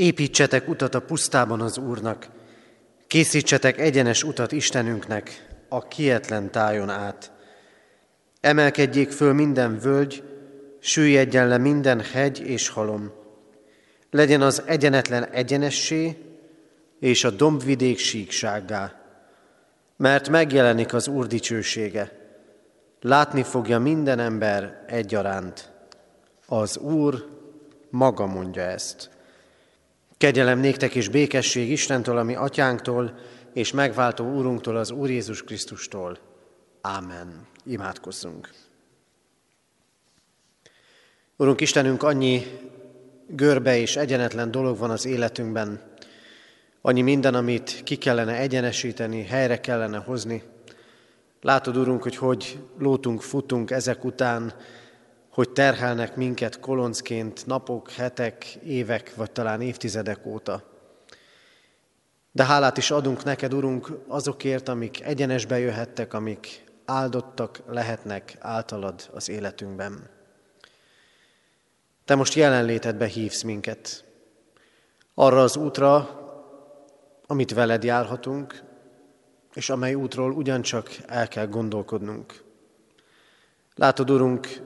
Építsetek utat a pusztában az Úrnak, készítsetek egyenes utat Istenünknek a kietlen tájon át. Emelkedjék föl minden völgy, süllyedjen le minden hegy és halom. Legyen az egyenetlen egyenessé, és a dombvidék síksággá. Mert megjelenik az Úr dicsősége. Látni fogja minden ember egyaránt. Az Úr maga mondja ezt. Kegyelem néktek és békesség Istentől, ami atyánktól, és megváltó Úrunktól, az Úr Jézus Krisztustól. Ámen. Imádkozzunk. Urunk Istenünk, annyi görbe és egyenetlen dolog van az életünkben, annyi minden, amit ki kellene egyenesíteni, helyre kellene hozni. Látod, Urunk, hogy hogy lótunk, futunk ezek után, hogy terhelnek minket koloncként napok, hetek, évek, vagy talán évtizedek óta. De hálát is adunk neked, Urunk, azokért, amik egyenesbe jöhettek, amik áldottak lehetnek általad az életünkben. Te most jelenlétedbe hívsz minket. Arra az útra, amit veled járhatunk, és amely útról ugyancsak el kell gondolkodnunk. Látod, Urunk,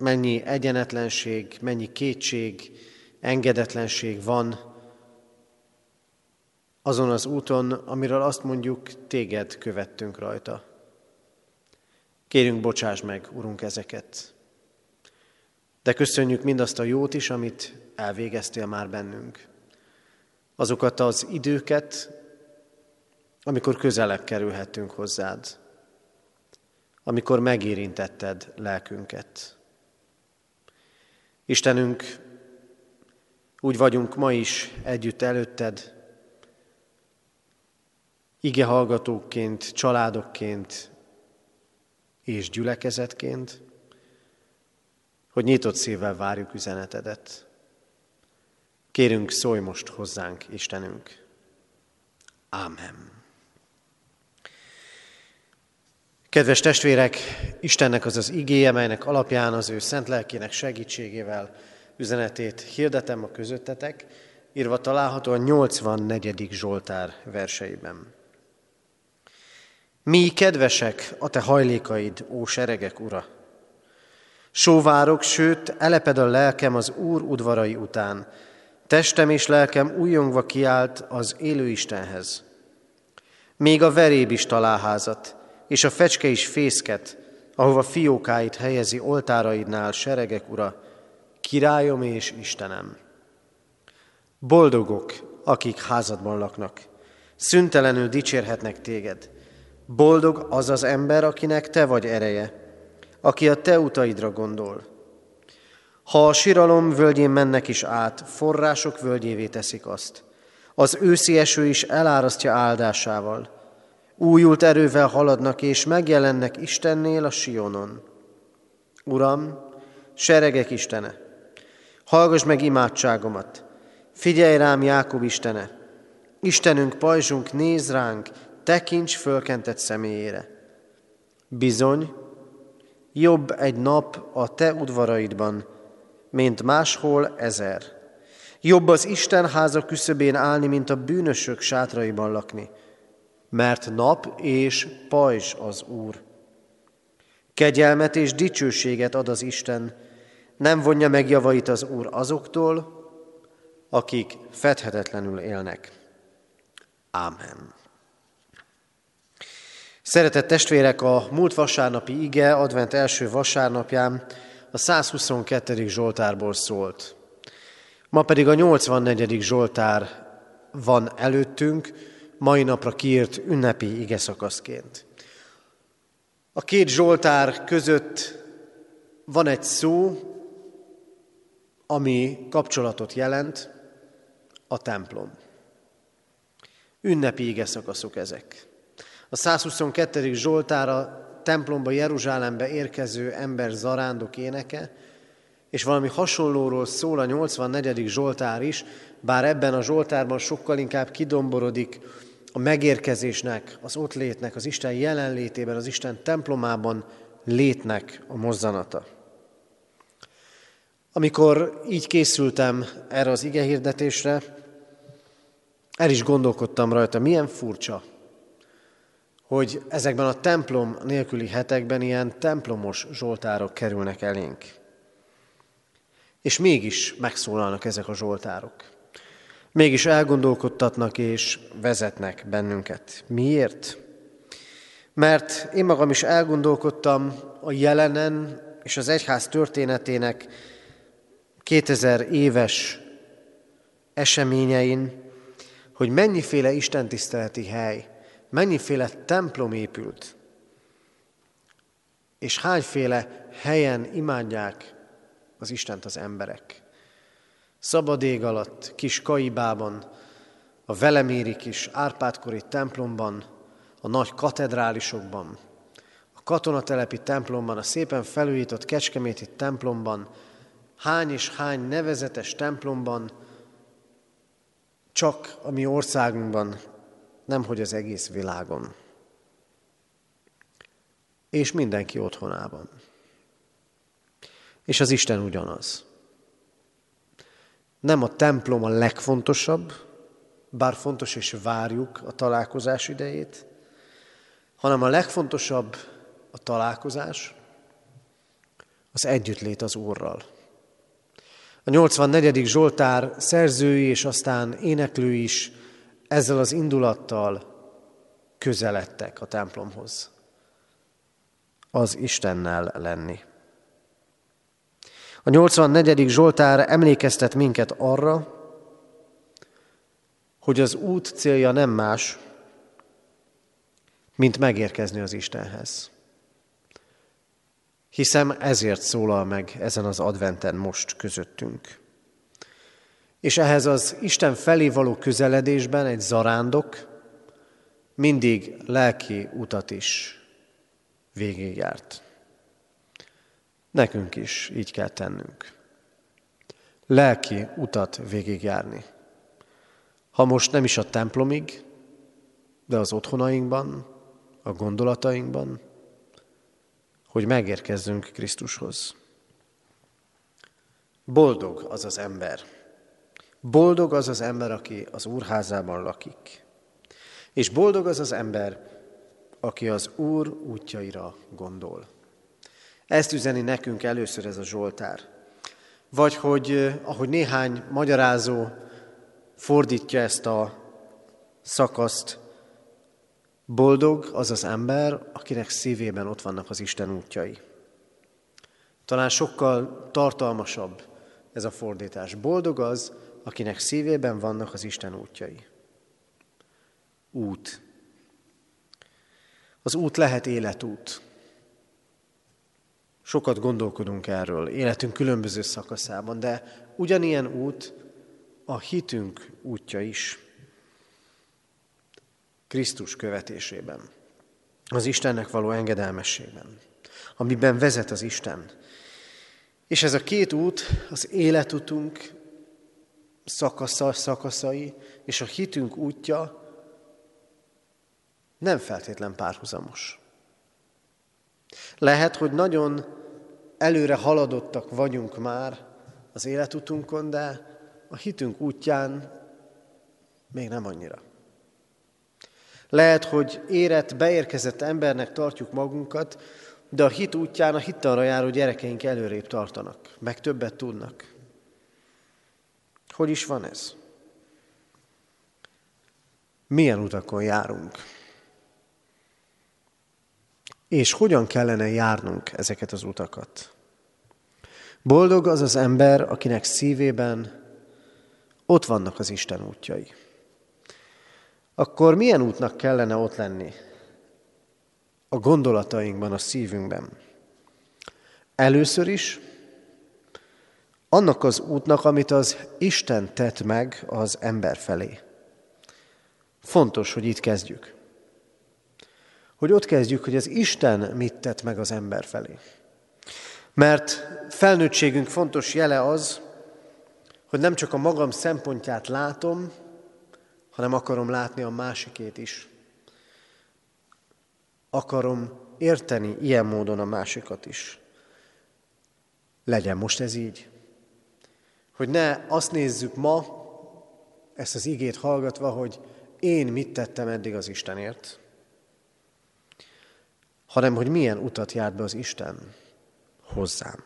mennyi egyenetlenség, mennyi kétség, engedetlenség van azon az úton, amiről azt mondjuk, téged követtünk rajta. Kérünk, bocsáss meg, Urunk, ezeket. De köszönjük mindazt a jót is, amit elvégeztél már bennünk. Azokat az időket, amikor közelebb kerülhettünk hozzád, amikor megérintetted lelkünket. Istenünk, úgy vagyunk ma is együtt előtted, ige hallgatóként, családokként és gyülekezetként, hogy nyitott szívvel várjuk üzenetedet. Kérünk, szólj most hozzánk, Istenünk. Ámen. Kedves testvérek, Istennek az az igéje, melynek alapján az ő szent lelkének segítségével üzenetét hirdetem a közöttetek, írva található a 84. Zsoltár verseiben. Mi kedvesek a te hajlékaid, ó seregek ura! Sóvárok, sőt, eleped a lelkem az Úr udvarai után. Testem és lelkem újongva kiált az élő Istenhez. Még a veréb is találházat, és a fecske is fészket, ahova fiókáit helyezi oltáraidnál, seregek ura, királyom és Istenem. Boldogok, akik házadban laknak, szüntelenül dicsérhetnek téged. Boldog az az ember, akinek te vagy ereje, aki a te utaidra gondol. Ha a siralom völgyén mennek is át, források völgyévé teszik azt. Az őszi eső is elárasztja áldásával. Újult erővel haladnak, és megjelennek Istennél a Sionon. Uram, seregek Istene, hallgass meg imádságomat, figyelj rám Jákob Istene, Istenünk, pajzsunk, néz ránk, tekints fölkentett személyére. Bizony, Jobb egy nap a te udvaraidban, mint máshol ezer. Jobb az Isten háza küszöbén állni, mint a bűnösök sátraiban lakni, mert nap és pajzs az Úr. Kegyelmet és dicsőséget ad az Isten, nem vonja meg javait az Úr azoktól, akik fedhetetlenül élnek. Ámen. Szeretett testvérek, a múlt vasárnapi ige, advent első vasárnapján a 122. Zsoltárból szólt. Ma pedig a 84. Zsoltár van előttünk, mai napra kiírt ünnepi ige szakaszként. A két Zsoltár között van egy szó, ami kapcsolatot jelent, a templom. Ünnepi ige szakaszok ezek. A 122. Zsoltára templomba, Jeruzsálembe érkező ember zarándok éneke, és valami hasonlóról szól a 84. Zsoltár is, bár ebben a Zsoltárban sokkal inkább kidomborodik a megérkezésnek, az ott létnek, az Isten jelenlétében, az Isten templomában létnek a mozzanata. Amikor így készültem erre az ige hirdetésre, el is gondolkodtam rajta, milyen furcsa, hogy ezekben a templom nélküli hetekben ilyen templomos zsoltárok kerülnek elénk. És mégis megszólalnak ezek a zsoltárok. Mégis elgondolkodtatnak és vezetnek bennünket. Miért? Mert én magam is elgondolkodtam a jelenen és az egyház történetének 2000 éves eseményein, hogy mennyiféle istentiszteleti hely, mennyiféle templom épült, és hányféle helyen imádják az Istent az emberek. Szabad ég alatt, kis Kaibában, a Veleméri kis Árpádkori templomban, a nagy katedrálisokban, a katonatelepi templomban, a szépen felújított Kecskeméti templomban, hány és hány nevezetes templomban, csak a mi országunkban, nem hogy az egész világon. És mindenki otthonában. És az Isten ugyanaz. Nem a templom a legfontosabb, bár fontos és várjuk a találkozás idejét, hanem a legfontosabb a találkozás, az együttlét az Úrral. A 84. Zsoltár szerzői és aztán éneklő is ezzel az indulattal közeledtek a templomhoz. Az Istennel lenni. A 84. Zsoltár emlékeztet minket arra, hogy az út célja nem más, mint megérkezni az Istenhez. Hiszem ezért szólal meg ezen az adventen most közöttünk. És ehhez az Isten felé való közeledésben egy zarándok mindig lelki utat is végigjárt. Nekünk is így kell tennünk. Lelki utat végigjárni. Ha most nem is a templomig, de az otthonainkban, a gondolatainkban, hogy megérkezzünk Krisztushoz. Boldog az az ember. Boldog az az ember, aki az Úrházában lakik. És boldog az az ember, aki az Úr útjaira gondol. Ezt üzeni nekünk először ez a Zsoltár. Vagy hogy, eh, ahogy néhány magyarázó fordítja ezt a szakaszt, boldog az az ember, akinek szívében ott vannak az Isten útjai. Talán sokkal tartalmasabb ez a fordítás. Boldog az, akinek szívében vannak az Isten útjai. Út. Az út lehet életút. Sokat gondolkodunk erről, életünk különböző szakaszában, de ugyanilyen út a hitünk útja is. Krisztus követésében, az Istennek való engedelmességben, amiben vezet az Isten. És ez a két út, az életutunk szakasza, szakaszai és a hitünk útja nem feltétlen párhuzamos. Lehet, hogy nagyon előre haladottak vagyunk már az életutunkon, de a hitünk útján még nem annyira. Lehet, hogy érett, beérkezett embernek tartjuk magunkat, de a hit útján a hittanra járó gyerekeink előrébb tartanak, meg többet tudnak. Hogy is van ez? Milyen utakon járunk? És hogyan kellene járnunk ezeket az utakat? Boldog az az ember, akinek szívében ott vannak az Isten útjai. Akkor milyen útnak kellene ott lenni? A gondolatainkban, a szívünkben. Először is annak az útnak, amit az Isten tett meg az ember felé. Fontos, hogy itt kezdjük. Hogy ott kezdjük, hogy az Isten mit tett meg az ember felé. Mert felnőttségünk fontos jele az, hogy nem csak a magam szempontját látom, hanem akarom látni a másikét is. Akarom érteni ilyen módon a másikat is. Legyen most ez így. Hogy ne azt nézzük ma, ezt az igét hallgatva, hogy én mit tettem eddig az Istenért, hanem hogy milyen utat járt be az Isten hozzám.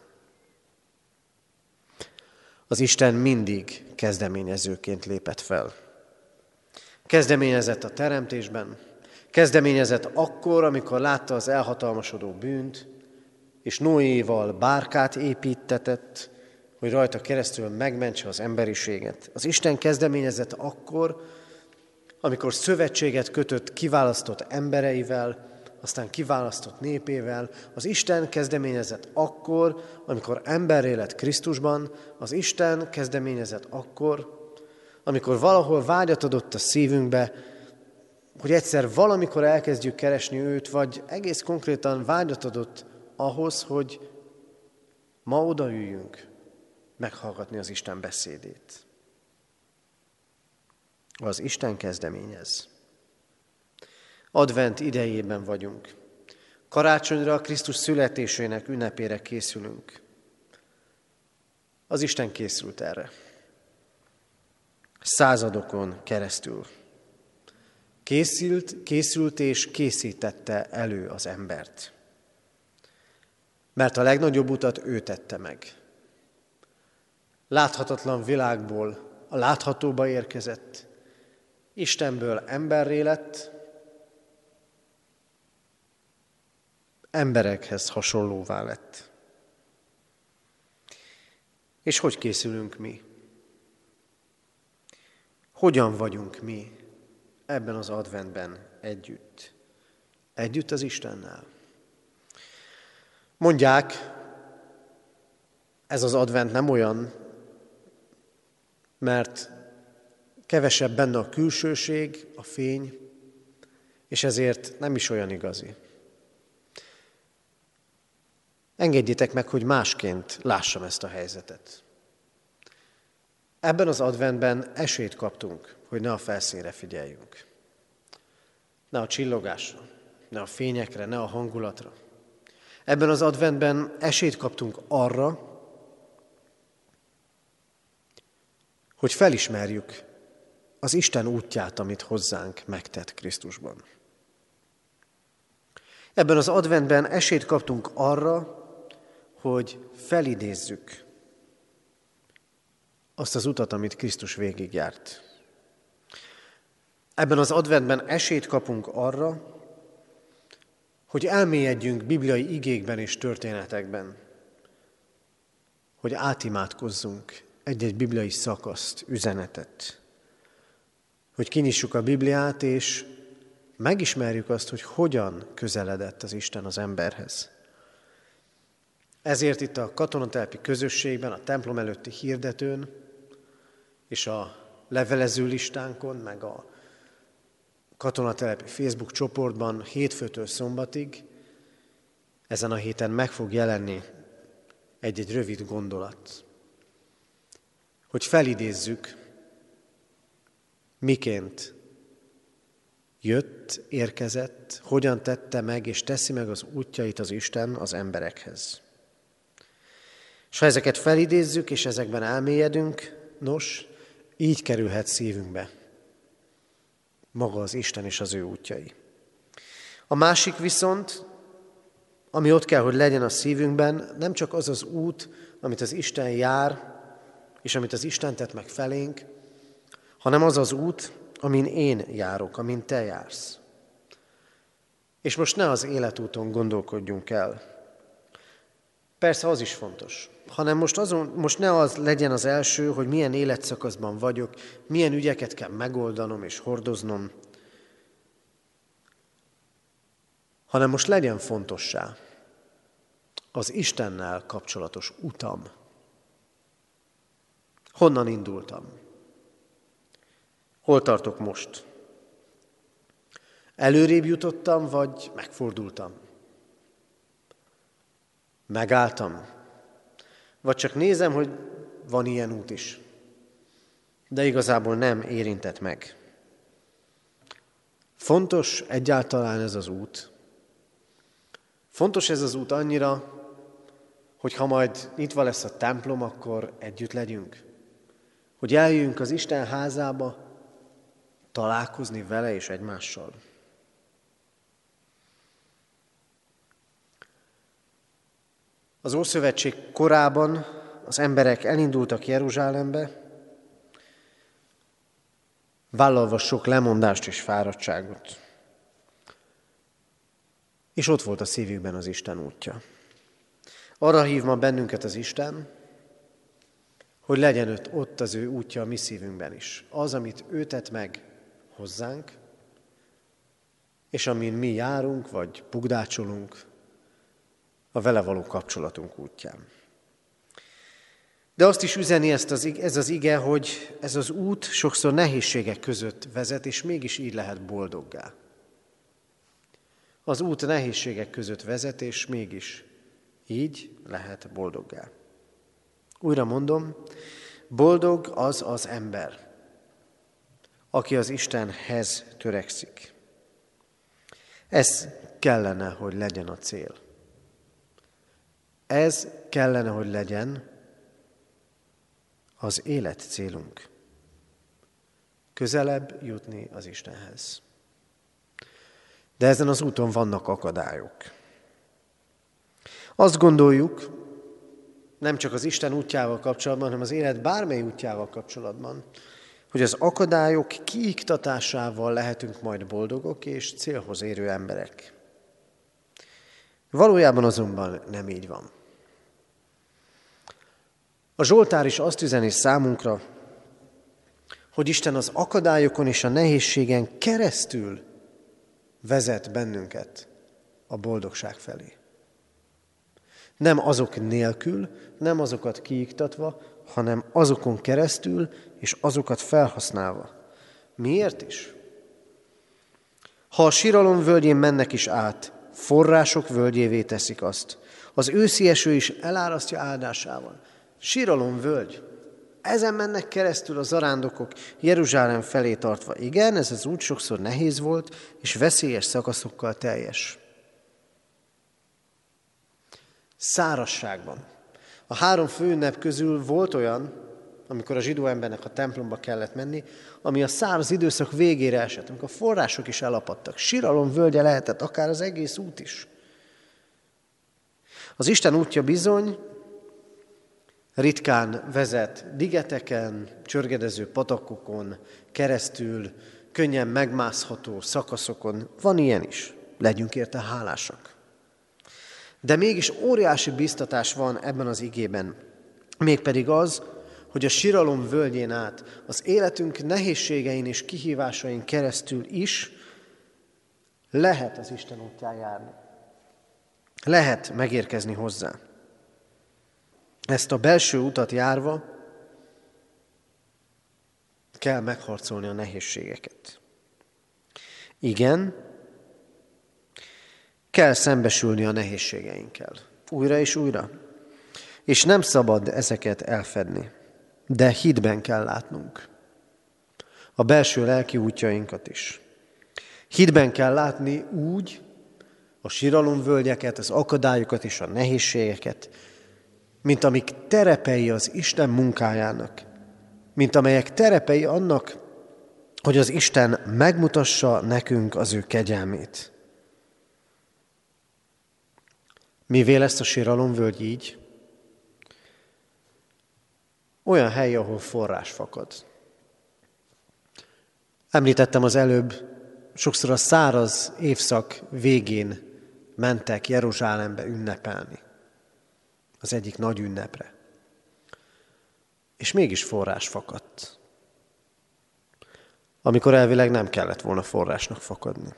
Az Isten mindig kezdeményezőként lépett fel. Kezdeményezett a teremtésben, kezdeményezett akkor, amikor látta az elhatalmasodó bűnt, és Noéval bárkát építetett, hogy rajta keresztül megmentse az emberiséget. Az Isten kezdeményezett akkor, amikor szövetséget kötött kiválasztott embereivel, aztán kiválasztott népével. Az Isten kezdeményezett akkor, amikor emberré lett Krisztusban, az Isten kezdeményezett akkor, amikor valahol vágyat adott a szívünkbe, hogy egyszer valamikor elkezdjük keresni őt, vagy egész konkrétan vágyat adott ahhoz, hogy ma odaüljünk meghallgatni az Isten beszédét. Az Isten kezdeményez. Advent idejében vagyunk. Karácsonyra Krisztus születésének ünnepére készülünk. Az Isten készült erre. Századokon keresztül. Készült, készült és készítette elő az embert. Mert a legnagyobb utat ő tette meg. Láthatatlan világból a láthatóba érkezett, Istenből emberré lett, emberekhez hasonlóvá lett. És hogy készülünk mi? Hogyan vagyunk mi ebben az adventben együtt? Együtt az Istennel. Mondják, ez az advent nem olyan, mert kevesebb benne a külsőség, a fény, és ezért nem is olyan igazi. Engedjétek meg, hogy másként lássam ezt a helyzetet. Ebben az adventben esélyt kaptunk, hogy ne a felszínre figyeljünk. Ne a csillogásra, ne a fényekre, ne a hangulatra. Ebben az adventben esélyt kaptunk arra, hogy felismerjük az Isten útját, amit hozzánk megtett Krisztusban. Ebben az adventben esélyt kaptunk arra, hogy felidézzük azt az utat, amit Krisztus végigjárt. Ebben az adventben esélyt kapunk arra, hogy elmélyedjünk bibliai igékben és történetekben, hogy átimádkozzunk egy-egy bibliai szakaszt, üzenetet, hogy kinyissuk a Bibliát, és megismerjük azt, hogy hogyan közeledett az Isten az emberhez. Ezért itt a katonatelpi közösségben, a templom előtti hirdetőn és a levelező listánkon, meg a katonatelepi Facebook csoportban hétfőtől szombatig ezen a héten meg fog jelenni egy-egy rövid gondolat, hogy felidézzük, miként jött, érkezett, hogyan tette meg és teszi meg az útjait az Isten az emberekhez. És ha ezeket felidézzük, és ezekben elmélyedünk, nos, így kerülhet szívünkbe maga az Isten és az ő útjai. A másik viszont, ami ott kell, hogy legyen a szívünkben, nem csak az az út, amit az Isten jár, és amit az Isten tett meg felénk, hanem az az út, amin én járok, amin te jársz. És most ne az életúton gondolkodjunk el. Persze az is fontos hanem most, azon, most ne az legyen az első, hogy milyen életszakaszban vagyok, milyen ügyeket kell megoldanom és hordoznom, hanem most legyen fontossá az Istennel kapcsolatos utam. Honnan indultam? Hol tartok most? Előrébb jutottam, vagy megfordultam? Megálltam, vagy csak nézem, hogy van ilyen út is. De igazából nem érintett meg. Fontos egyáltalán ez az út. Fontos ez az út annyira, hogy ha majd nyitva lesz a templom, akkor együtt legyünk. hogy eljöjjünk az Isten házába találkozni vele és egymással. Az Ószövetség korában az emberek elindultak Jeruzsálembe, vállalva sok lemondást és fáradtságot. És ott volt a szívükben az Isten útja. Arra hív ma bennünket az Isten, hogy legyen ott az ő útja a mi szívünkben is. Az, amit ő tett meg hozzánk, és amin mi járunk, vagy bugdácsolunk, a vele való kapcsolatunk útján. De azt is üzeni ezt az, ez az ige, hogy ez az út sokszor nehézségek között vezet, és mégis így lehet boldoggá. Az út nehézségek között vezet, és mégis így lehet boldoggá. Újra mondom, boldog az az ember, aki az Istenhez törekszik. Ez kellene, hogy legyen a cél. Ez kellene, hogy legyen az élet célunk. Közelebb jutni az Istenhez. De ezen az úton vannak akadályok. Azt gondoljuk, nem csak az Isten útjával kapcsolatban, hanem az élet bármely útjával kapcsolatban, hogy az akadályok kiiktatásával lehetünk majd boldogok és célhoz érő emberek. Valójában azonban nem így van. A Zsoltár is azt üzeni számunkra, hogy Isten az akadályokon és a nehézségen keresztül vezet bennünket a boldogság felé. Nem azok nélkül, nem azokat kiiktatva, hanem azokon keresztül és azokat felhasználva. Miért is? Ha a síralom völgyén mennek is át, források völgyévé teszik azt. Az őszi eső is elárasztja áldásával. Síralom völgy. Ezen mennek keresztül a zarándokok Jeruzsálem felé tartva. Igen, ez az út sokszor nehéz volt, és veszélyes szakaszokkal teljes. Szárasságban. A három főünnep közül volt olyan, amikor a zsidó embernek a templomba kellett menni, ami a száraz időszak végére esett, amikor a források is elapadtak. Síralom völgye lehetett, akár az egész út is. Az Isten útja bizony ritkán vezet digeteken, csörgedező patakokon, keresztül, könnyen megmászható szakaszokon. Van ilyen is, legyünk érte hálásak. De mégis óriási biztatás van ebben az igében, mégpedig az, hogy a siralom völgyén át, az életünk nehézségein és kihívásain keresztül is lehet az Isten útján járni. Lehet megérkezni hozzá. Ezt a belső utat járva kell megharcolni a nehézségeket. Igen, kell szembesülni a nehézségeinkkel. Újra és újra. És nem szabad ezeket elfedni, de hitben kell látnunk. A belső lelki útjainkat is. Hitben kell látni úgy a síralomvölgyeket, az akadályokat és a nehézségeket, mint amik terepei az Isten munkájának, mint amelyek terepei annak, hogy az Isten megmutassa nekünk az ő kegyelmét. Mivé lesz a síralomvölgy így? Olyan hely, ahol forrás fakad. Említettem az előbb, sokszor a száraz évszak végén mentek Jeruzsálembe ünnepelni az egyik nagy ünnepre. És mégis forrás fakadt. Amikor elvileg nem kellett volna forrásnak fakadni.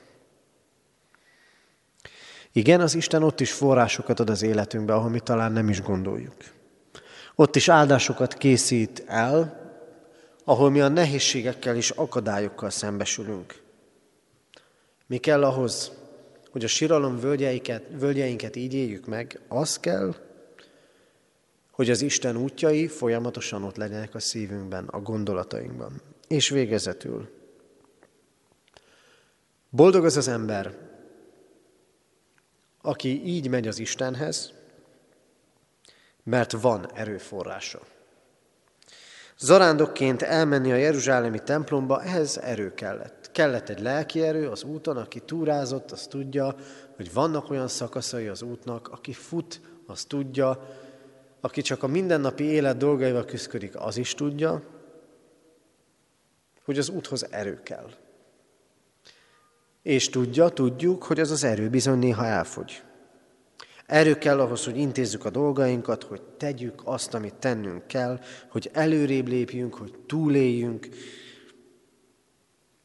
Igen, az Isten ott is forrásokat ad az életünkbe, ahol mi talán nem is gondoljuk. Ott is áldásokat készít el, ahol mi a nehézségekkel és akadályokkal szembesülünk. Mi kell ahhoz, hogy a síralom völgyeinket, völgyeinket így éljük meg? Az kell, hogy az Isten útjai folyamatosan ott legyenek a szívünkben, a gondolatainkban. És végezetül. Boldog az az ember, aki így megy az Istenhez, mert van erőforrása. Zarándokként elmenni a Jeruzsálemi templomba, ehhez erő kellett. Kellett egy lelki erő az úton, aki túrázott, az tudja, hogy vannak olyan szakaszai az útnak, aki fut, az tudja, aki csak a mindennapi élet dolgaival küzdik, az is tudja, hogy az úthoz erő kell. És tudja, tudjuk, hogy az az erő bizony néha elfogy. Erő kell ahhoz, hogy intézzük a dolgainkat, hogy tegyük azt, amit tennünk kell, hogy előrébb lépjünk, hogy túléljünk.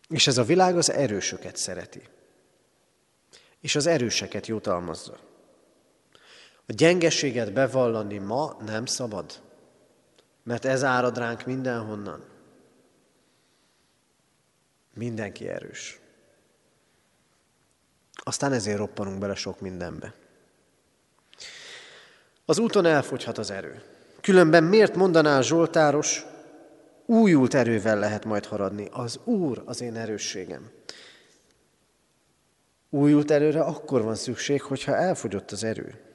És ez a világ az erősöket szereti. És az erőseket jutalmazza. A gyengeséget bevallani ma nem szabad, mert ez árad ránk mindenhonnan. Mindenki erős. Aztán ezért roppanunk bele sok mindenbe. Az úton elfogyhat az erő. Különben miért mondaná Zsoltáros, újult erővel lehet majd haradni. Az Úr az én erősségem. Újult erőre akkor van szükség, hogyha elfogyott az erő.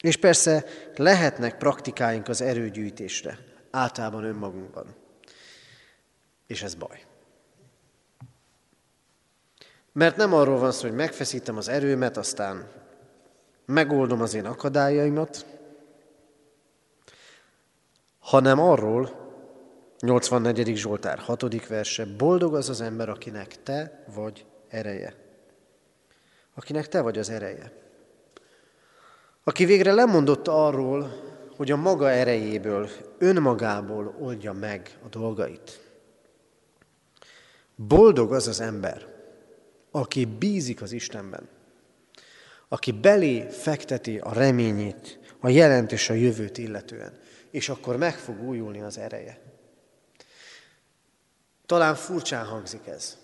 És persze lehetnek praktikáink az erőgyűjtésre, általában önmagunkban. És ez baj. Mert nem arról van szó, hogy megfeszítem az erőmet, aztán megoldom az én akadályaimat, hanem arról, 84. Zsoltár 6. verse, boldog az az ember, akinek te vagy ereje. Akinek te vagy az ereje. Aki végre lemondott arról, hogy a maga erejéből, önmagából oldja meg a dolgait. Boldog az az ember, aki bízik az Istenben, aki belé fekteti a reményét, a jelent és a jövőt illetően, és akkor meg fog újulni az ereje. Talán furcsán hangzik ez,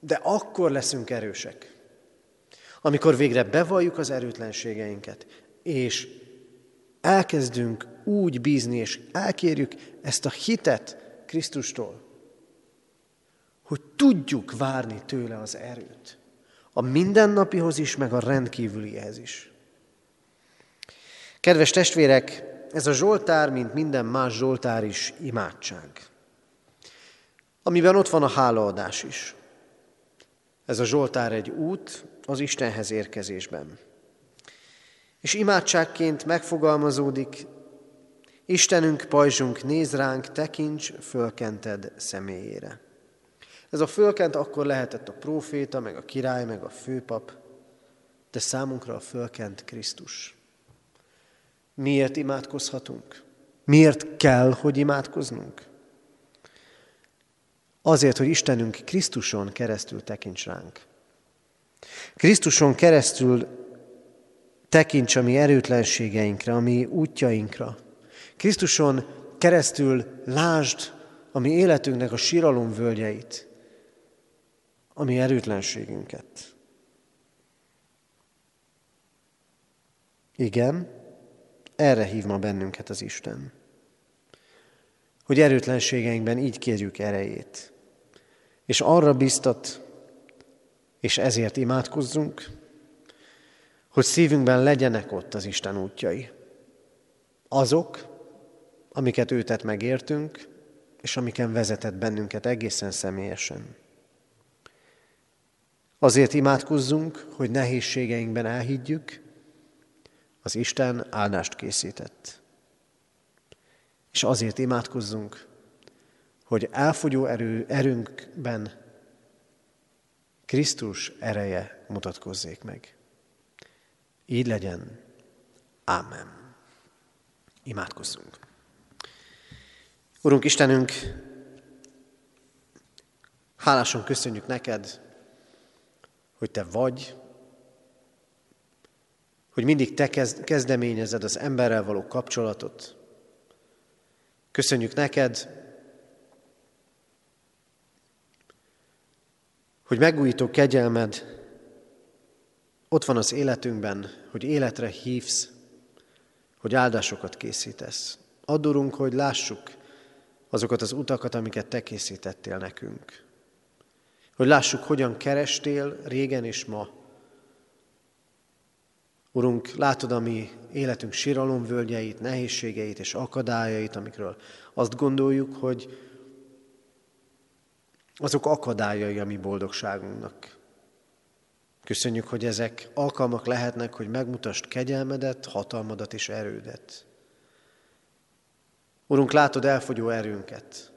de akkor leszünk erősek, amikor végre bevalljuk az erőtlenségeinket, és elkezdünk úgy bízni, és elkérjük ezt a hitet Krisztustól, hogy tudjuk várni tőle az erőt. A mindennapihoz is, meg a rendkívülihez is. Kedves testvérek, ez a Zsoltár, mint minden más Zsoltár is imádság. Amiben ott van a hálaadás is. Ez a Zsoltár egy út az Istenhez érkezésben. És imádságként megfogalmazódik, Istenünk, pajzsunk, néz ránk, tekints fölkented személyére. Ez a fölkent akkor lehetett a próféta, meg a király, meg a főpap, de számunkra a fölkent Krisztus. Miért imádkozhatunk? Miért kell, hogy imádkoznunk? Azért, hogy Istenünk Krisztuson keresztül tekints ránk. Krisztuson keresztül tekints a mi erőtlenségeinkre, a mi útjainkra. Krisztuson keresztül lásd a mi életünknek a síralom völgyeit, a mi erőtlenségünket. Igen, erre hív ma bennünket az Isten. Hogy erőtlenségeinkben így kérjük erejét. És arra biztat, és ezért imádkozzunk, hogy szívünkben legyenek ott az Isten útjai. Azok, amiket ő megértünk, és amiken vezetett bennünket egészen személyesen. Azért imádkozzunk, hogy nehézségeinkben elhiggyük, az Isten áldást készített. És azért imádkozzunk, hogy elfogyó erő, erőnkben Krisztus ereje mutatkozzék meg. Így legyen. Ámen. Imádkozzunk. Urunk Istenünk, hálásan köszönjük neked, hogy te vagy, hogy mindig te kezdeményezed az emberrel való kapcsolatot. Köszönjük neked, hogy megújító kegyelmed ott van az életünkben, hogy életre hívsz, hogy áldásokat készítesz. Adorunk, hogy lássuk azokat az utakat, amiket te készítettél nekünk. Hogy lássuk, hogyan kerestél régen és ma Urunk, látod a mi életünk síralomvölgyeit, nehézségeit és akadályait, amikről azt gondoljuk, hogy azok akadályai a mi boldogságunknak. Köszönjük, hogy ezek alkalmak lehetnek, hogy megmutasd kegyelmedet, hatalmadat és erődet. Urunk, látod elfogyó erőnket.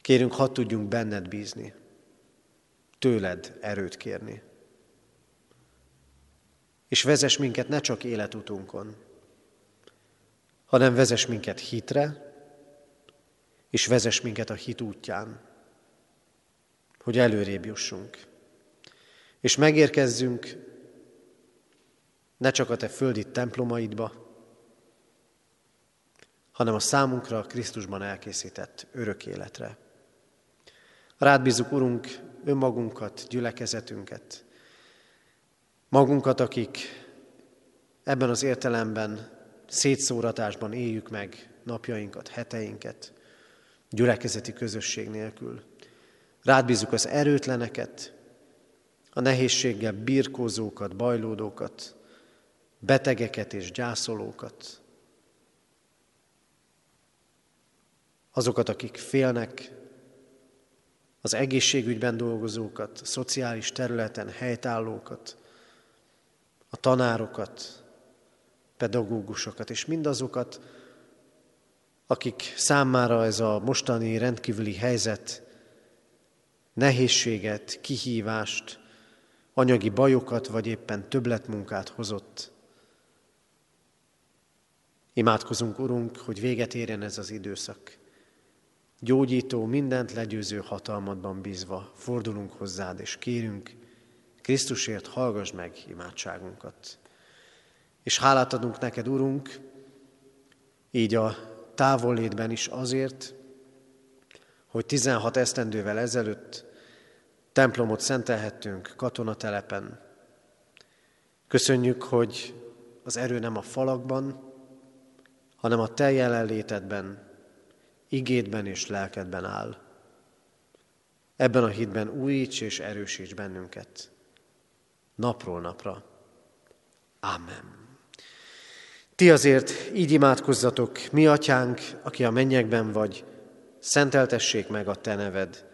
Kérünk, hadd tudjunk benned bízni, tőled erőt kérni. És vezess minket ne csak életutunkon, hanem vezess minket hitre, és vezess minket a hit útján, hogy előrébb jussunk. És megérkezzünk ne csak a te földi templomaidba, hanem a számunkra Krisztusban elkészített örök életre. Rád bízunk, Urunk, önmagunkat, gyülekezetünket, magunkat, akik ebben az értelemben szétszóratásban éljük meg napjainkat, heteinket, gyülekezeti közösség nélkül. Rád bízunk az erőtleneket, a nehézséggel birkózókat, bajlódókat, betegeket és gyászolókat, azokat, akik félnek, az egészségügyben dolgozókat, a szociális területen helytállókat, a tanárokat, pedagógusokat, és mindazokat, akik számára ez a mostani rendkívüli helyzet nehézséget, kihívást, anyagi bajokat, vagy éppen többletmunkát hozott. Imádkozunk, Urunk, hogy véget érjen ez az időszak. Gyógyító, mindent legyőző hatalmadban bízva fordulunk hozzád, és kérünk, Krisztusért hallgass meg imádságunkat. És hálát adunk neked, Urunk, így a távollétben is azért, hogy 16 esztendővel ezelőtt templomot szentelhettünk katonatelepen. Köszönjük, hogy az erő nem a falakban, hanem a te jelenlétedben, igédben és lelkedben áll. Ebben a hitben újíts és erősíts bennünket. Napról napra. Amen. Ti azért így imádkozzatok, mi atyánk, aki a mennyekben vagy, szenteltessék meg a te neved.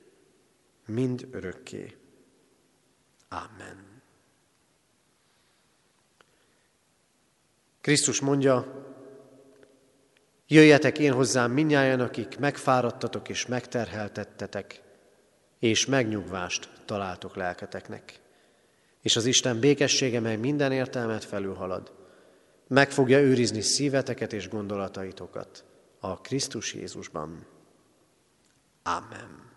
Mind örökké. Amen. Krisztus mondja, jöjjetek én hozzám minnyáján, akik megfáradtatok és megterheltettetek, és megnyugvást találtok lelketeknek. És az Isten békessége, mely minden értelmet felülhalad, meg fogja őrizni szíveteket és gondolataitokat a Krisztus Jézusban. Amen.